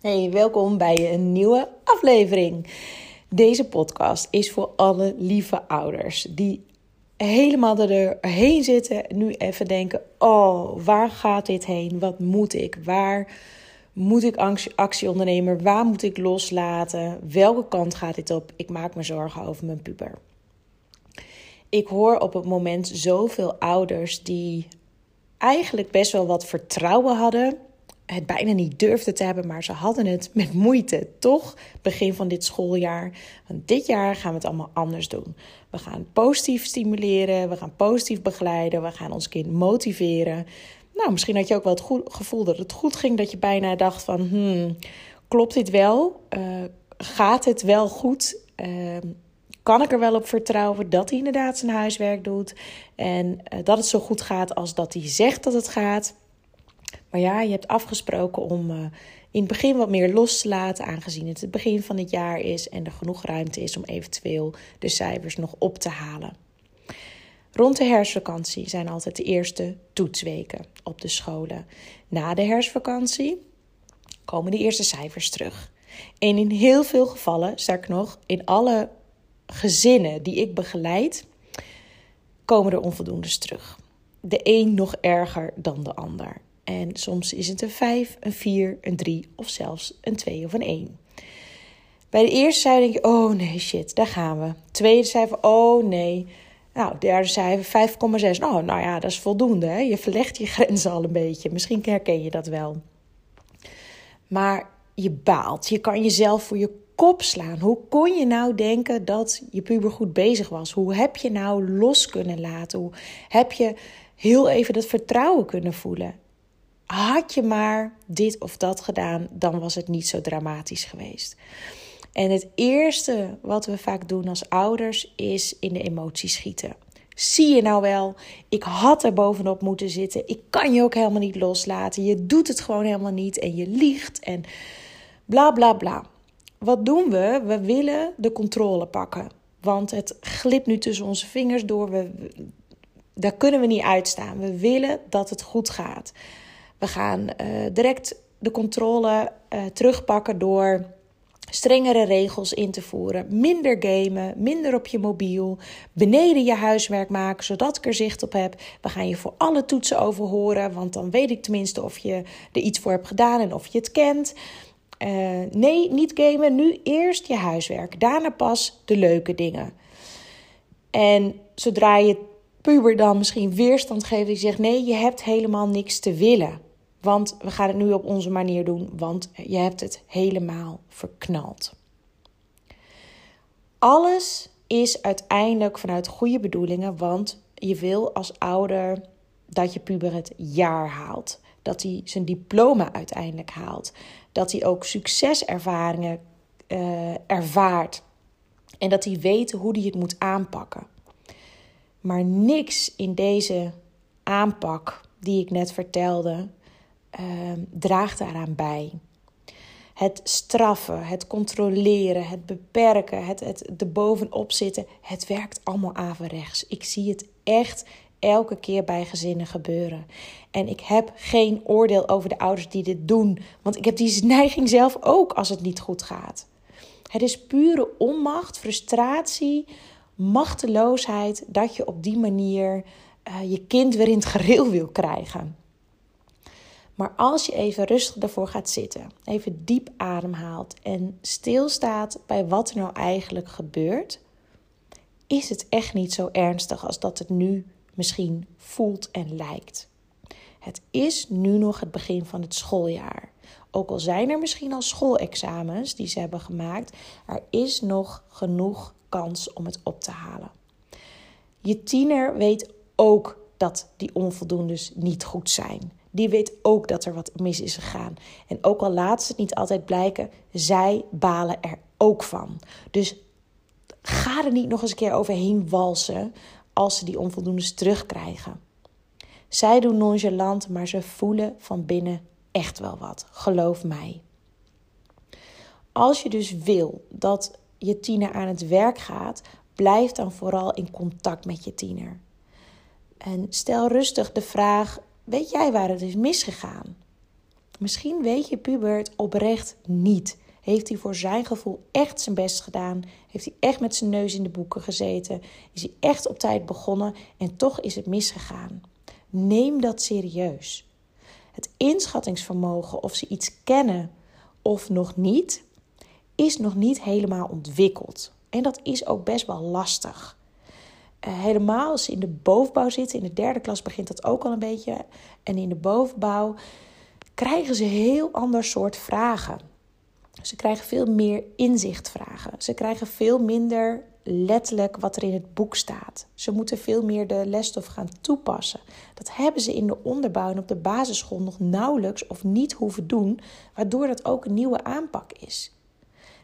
Hey, welkom bij een nieuwe aflevering. Deze podcast is voor alle lieve ouders die helemaal erheen zitten. Nu even denken: oh, waar gaat dit heen? Wat moet ik? Waar moet ik actie ondernemen? Waar moet ik loslaten? Welke kant gaat dit op? Ik maak me zorgen over mijn puber. Ik hoor op het moment zoveel ouders die eigenlijk best wel wat vertrouwen hadden het bijna niet durfden te hebben, maar ze hadden het met moeite. Toch, begin van dit schooljaar. Want dit jaar gaan we het allemaal anders doen. We gaan positief stimuleren, we gaan positief begeleiden, we gaan ons kind motiveren. Nou, misschien had je ook wel het gevoel dat het goed ging, dat je bijna dacht van, hmm, klopt dit wel? Uh, gaat het wel goed? Uh, kan ik er wel op vertrouwen dat hij inderdaad zijn huiswerk doet en uh, dat het zo goed gaat als dat hij zegt dat het gaat? Maar ja, je hebt afgesproken om uh, in het begin wat meer los te laten, aangezien het het begin van het jaar is en er genoeg ruimte is om eventueel de cijfers nog op te halen. Rond de herfstvakantie zijn altijd de eerste toetsweken op de scholen. Na de herfstvakantie komen de eerste cijfers terug. En in heel veel gevallen, ik nog, in alle gezinnen die ik begeleid, komen er onvoldoendes terug. De een nog erger dan de ander. En soms is het een 5, een 4, een 3 of zelfs een 2 of een 1. Bij de eerste cijfer denk je, oh nee, shit, daar gaan we. Tweede cijfer, oh nee. Nou, derde cijfer 5,6. Oh, nou ja, dat is voldoende. Hè? Je verlegt je grenzen al een beetje. Misschien herken je dat wel. Maar je baalt. Je kan jezelf voor je kop slaan. Hoe kon je nou denken dat je puber goed bezig was? Hoe heb je nou los kunnen laten? Hoe heb je heel even dat vertrouwen kunnen voelen? Had je maar dit of dat gedaan, dan was het niet zo dramatisch geweest. En het eerste wat we vaak doen als ouders is in de emoties schieten. Zie je nou wel, ik had er bovenop moeten zitten. Ik kan je ook helemaal niet loslaten. Je doet het gewoon helemaal niet en je liegt en bla bla bla. Wat doen we? We willen de controle pakken. Want het glipt nu tussen onze vingers door. We, daar kunnen we niet uitstaan. We willen dat het goed gaat. We gaan uh, direct de controle uh, terugpakken door strengere regels in te voeren. Minder gamen, minder op je mobiel, beneden je huiswerk maken zodat ik er zicht op heb. We gaan je voor alle toetsen overhoren, want dan weet ik tenminste of je er iets voor hebt gedaan en of je het kent. Uh, nee, niet gamen. Nu eerst je huiswerk. Daarna pas de leuke dingen. En zodra je puber dan misschien weerstand geeft, die zegt: nee, je hebt helemaal niks te willen. Want we gaan het nu op onze manier doen, want je hebt het helemaal verknald. Alles is uiteindelijk vanuit goede bedoelingen, want je wil als ouder dat je puber het jaar haalt. Dat hij zijn diploma uiteindelijk haalt. Dat hij ook succeservaringen uh, ervaart. En dat hij weet hoe hij het moet aanpakken. Maar niks in deze aanpak die ik net vertelde, uh, draagt daaraan bij. Het straffen, het controleren, het beperken, het, het er bovenop zitten, het werkt allemaal averechts. Ik zie het echt elke keer bij gezinnen gebeuren. En ik heb geen oordeel over de ouders die dit doen, want ik heb die neiging zelf ook als het niet goed gaat. Het is pure onmacht, frustratie, machteloosheid dat je op die manier uh, je kind weer in het gereel wil krijgen. Maar als je even rustig ervoor gaat zitten, even diep ademhaalt en stilstaat bij wat er nou eigenlijk gebeurt, is het echt niet zo ernstig als dat het nu misschien voelt en lijkt. Het is nu nog het begin van het schooljaar. Ook al zijn er misschien al schoolexamens die ze hebben gemaakt, er is nog genoeg kans om het op te halen. Je tiener weet ook dat die onvoldoendes niet goed zijn die weet ook dat er wat mis is gegaan. En ook al laat ze het niet altijd blijken, zij balen er ook van. Dus ga er niet nog eens een keer overheen walsen als ze die onvoldoendes terugkrijgen. Zij doen nonchalant, maar ze voelen van binnen echt wel wat. Geloof mij. Als je dus wil dat je tiener aan het werk gaat, blijf dan vooral in contact met je tiener. En stel rustig de vraag: Weet jij waar het is misgegaan? Misschien weet je puber het oprecht niet. Heeft hij voor zijn gevoel echt zijn best gedaan? Heeft hij echt met zijn neus in de boeken gezeten? Is hij echt op tijd begonnen en toch is het misgegaan? Neem dat serieus. Het inschattingsvermogen of ze iets kennen of nog niet, is nog niet helemaal ontwikkeld. En dat is ook best wel lastig. Uh, helemaal als ze in de bovenbouw zitten, in de derde klas begint dat ook al een beetje. En in de bovenbouw krijgen ze heel ander soort vragen. Ze krijgen veel meer inzichtvragen. Ze krijgen veel minder letterlijk wat er in het boek staat. Ze moeten veel meer de lesstof gaan toepassen. Dat hebben ze in de onderbouw en op de basisschool nog nauwelijks of niet hoeven doen, waardoor dat ook een nieuwe aanpak is.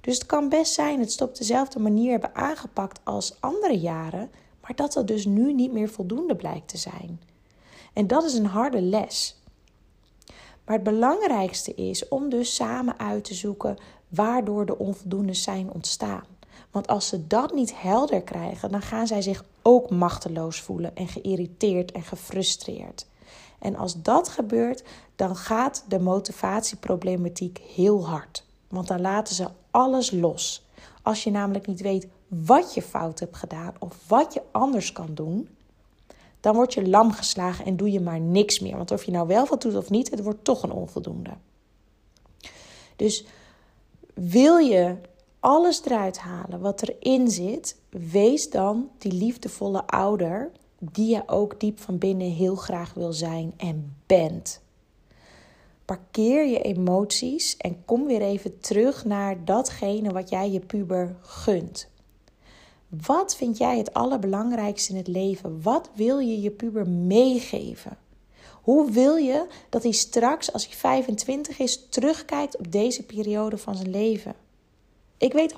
Dus het kan best zijn dat ze op dezelfde manier hebben aangepakt als andere jaren, maar dat dat dus nu niet meer voldoende blijkt te zijn. En dat is een harde les. Maar het belangrijkste is om dus samen uit te zoeken waardoor de onvoldoendes zijn ontstaan. Want als ze dat niet helder krijgen, dan gaan zij zich ook machteloos voelen en geïrriteerd en gefrustreerd. En als dat gebeurt, dan gaat de motivatieproblematiek heel hard. Want dan laten ze alles los. Als je namelijk niet weet wat je fout hebt gedaan of wat je anders kan doen, dan word je lam geslagen en doe je maar niks meer. Want of je nou wel wat doet of niet, het wordt toch een onvoldoende. Dus wil je alles eruit halen wat erin zit, wees dan die liefdevolle ouder die je ook diep van binnen heel graag wil zijn en bent. Parkeer je emoties en kom weer even terug naar datgene wat jij je puber gunt. Wat vind jij het allerbelangrijkste in het leven? Wat wil je je puber meegeven? Hoe wil je dat hij straks, als hij 25 is, terugkijkt op deze periode van zijn leven? Ik weet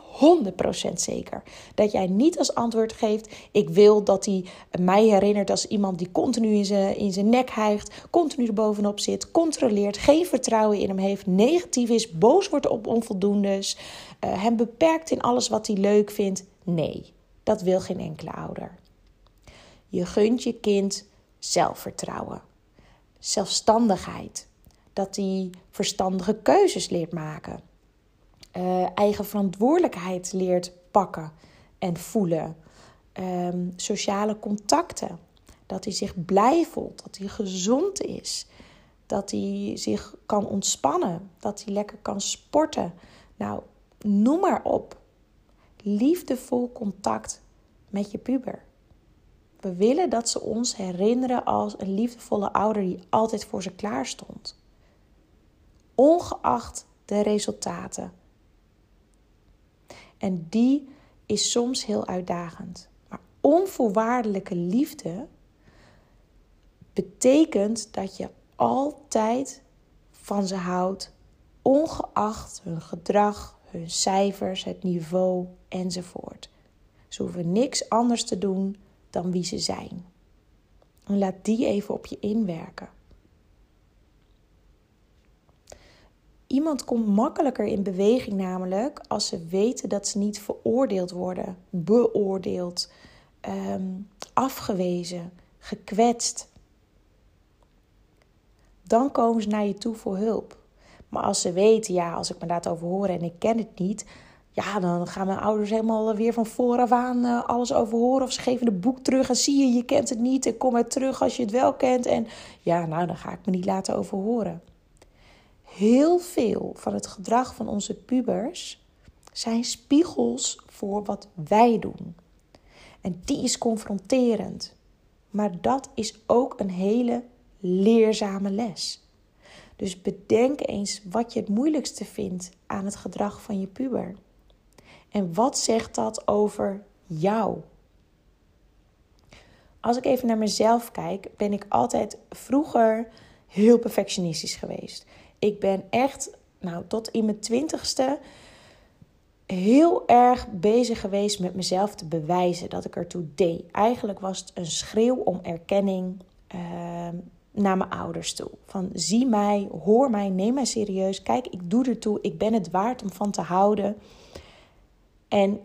100% zeker dat jij niet als antwoord geeft: Ik wil dat hij mij herinnert als iemand die continu in zijn, in zijn nek hijgt, continu er bovenop zit, controleert, geen vertrouwen in hem heeft, negatief is, boos wordt op onvoldoendes, uh, hem beperkt in alles wat hij leuk vindt. Nee, dat wil geen enkele ouder. Je gunt je kind zelfvertrouwen, zelfstandigheid, dat hij verstandige keuzes leert maken uh, eigen verantwoordelijkheid leert pakken en voelen. Um, sociale contacten. Dat hij zich blij voelt, dat hij gezond is, dat hij zich kan ontspannen, dat hij lekker kan sporten. Nou, noem maar op. Liefdevol contact met je puber. We willen dat ze ons herinneren als een liefdevolle ouder die altijd voor ze klaar stond. Ongeacht de resultaten en die is soms heel uitdagend. Maar onvoorwaardelijke liefde betekent dat je altijd van ze houdt, ongeacht hun gedrag, hun cijfers, het niveau enzovoort. Ze hoeven niks anders te doen dan wie ze zijn. En laat die even op je inwerken. Iemand komt makkelijker in beweging namelijk als ze weten dat ze niet veroordeeld worden, beoordeeld, ehm, afgewezen, gekwetst. Dan komen ze naar je toe voor hulp. Maar als ze weten, ja, als ik me laat over horen en ik ken het niet, ja, dan gaan mijn ouders helemaal weer van vooraf aan uh, alles overhoren. Of ze geven het boek terug en zie je, je kent het niet en kom maar terug als je het wel kent. En ja, nou, dan ga ik me niet laten overhoren heel veel van het gedrag van onze pubers zijn spiegels voor wat wij doen. En die is confronterend. Maar dat is ook een hele leerzame les. Dus bedenk eens wat je het moeilijkste vindt aan het gedrag van je puber. En wat zegt dat over jou? Als ik even naar mezelf kijk, ben ik altijd vroeger heel perfectionistisch geweest. Ik ben echt, nou, tot in mijn twintigste heel erg bezig geweest met mezelf te bewijzen dat ik ertoe deed. Eigenlijk was het een schreeuw om erkenning uh, naar mijn ouders toe. Van zie mij, hoor mij, neem mij serieus. Kijk, ik doe ertoe, ik ben het waard om van te houden. En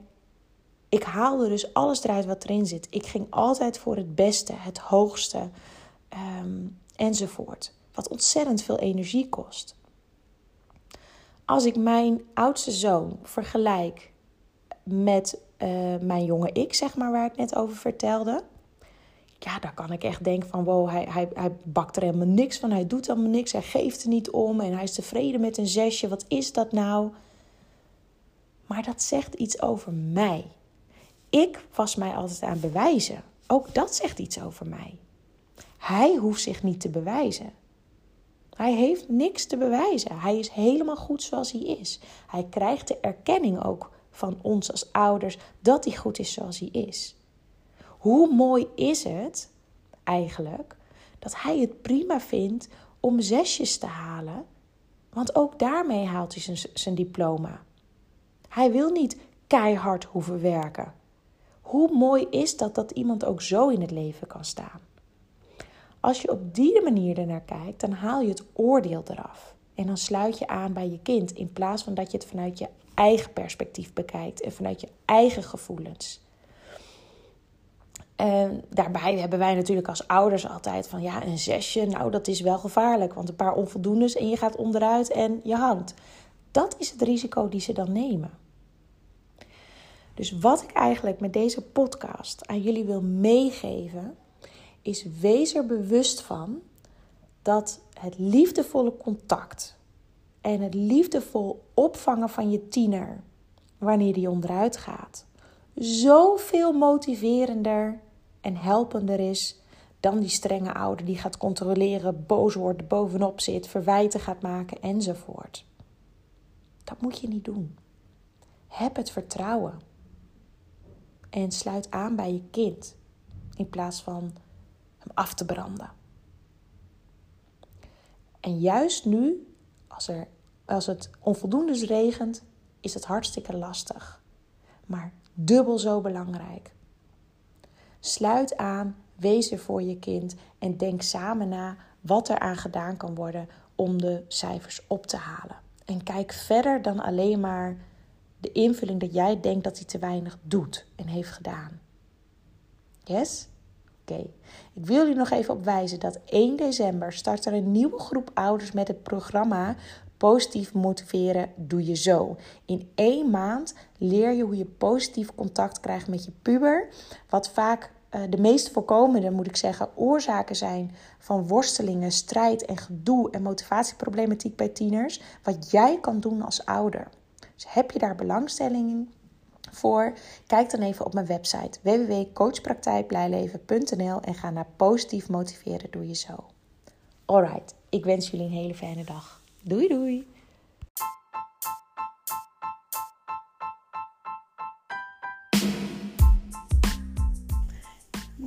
ik haalde dus alles eruit wat erin zit. Ik ging altijd voor het beste, het hoogste um, enzovoort. Wat ontzettend veel energie kost. Als ik mijn oudste zoon vergelijk met uh, mijn jonge ik, zeg maar, waar ik net over vertelde. Ja, daar kan ik echt denken van wow, hij, hij, hij bakt er helemaal niks van. Hij doet helemaal niks. Hij geeft er niet om. En hij is tevreden met een zesje. Wat is dat nou? Maar dat zegt iets over mij. Ik was mij altijd aan bewijzen. Ook dat zegt iets over mij. Hij hoeft zich niet te bewijzen. Hij heeft niks te bewijzen. Hij is helemaal goed zoals hij is. Hij krijgt de erkenning ook van ons als ouders dat hij goed is zoals hij is. Hoe mooi is het eigenlijk dat hij het prima vindt om zesjes te halen, want ook daarmee haalt hij zijn, zijn diploma. Hij wil niet keihard hoeven werken. Hoe mooi is dat dat iemand ook zo in het leven kan staan? Als je op die manier ernaar kijkt, dan haal je het oordeel eraf. En dan sluit je aan bij je kind in plaats van dat je het vanuit je eigen perspectief bekijkt en vanuit je eigen gevoelens. En daarbij hebben wij natuurlijk als ouders altijd van ja, een zesje, nou dat is wel gevaarlijk, want een paar onvoldoendes en je gaat onderuit en je hangt. Dat is het risico die ze dan nemen. Dus wat ik eigenlijk met deze podcast aan jullie wil meegeven, is wees er bewust van dat het liefdevolle contact en het liefdevol opvangen van je tiener wanneer die onderuit gaat, zoveel motiverender en helpender is dan die strenge ouder die gaat controleren, boos wordt, bovenop zit, verwijten gaat maken enzovoort. Dat moet je niet doen. Heb het vertrouwen. En sluit aan bij je kind in plaats van hem af te branden. En juist nu, als, er, als het onvoldoende regent, is het hartstikke lastig. Maar dubbel zo belangrijk. Sluit aan, wees er voor je kind en denk samen na wat er aan gedaan kan worden om de cijfers op te halen. En kijk verder dan alleen maar de invulling dat jij denkt dat hij te weinig doet en heeft gedaan. Yes? Oké. Ik wil jullie nog even op wijzen dat 1 december start er een nieuwe groep ouders met het programma Positief motiveren doe je zo. In één maand leer je hoe je positief contact krijgt met je puber. Wat vaak uh, de meest voorkomende, moet ik zeggen, oorzaken zijn van worstelingen, strijd en gedoe en motivatieproblematiek bij tieners. Wat jij kan doen als ouder. Dus heb je daar belangstelling voor? Kijk dan even op mijn website www.coachpraktijkblijleven.nl en ga naar positief motiveren doe je zo. Alright, ik wens jullie een hele fijne dag. Doei doei!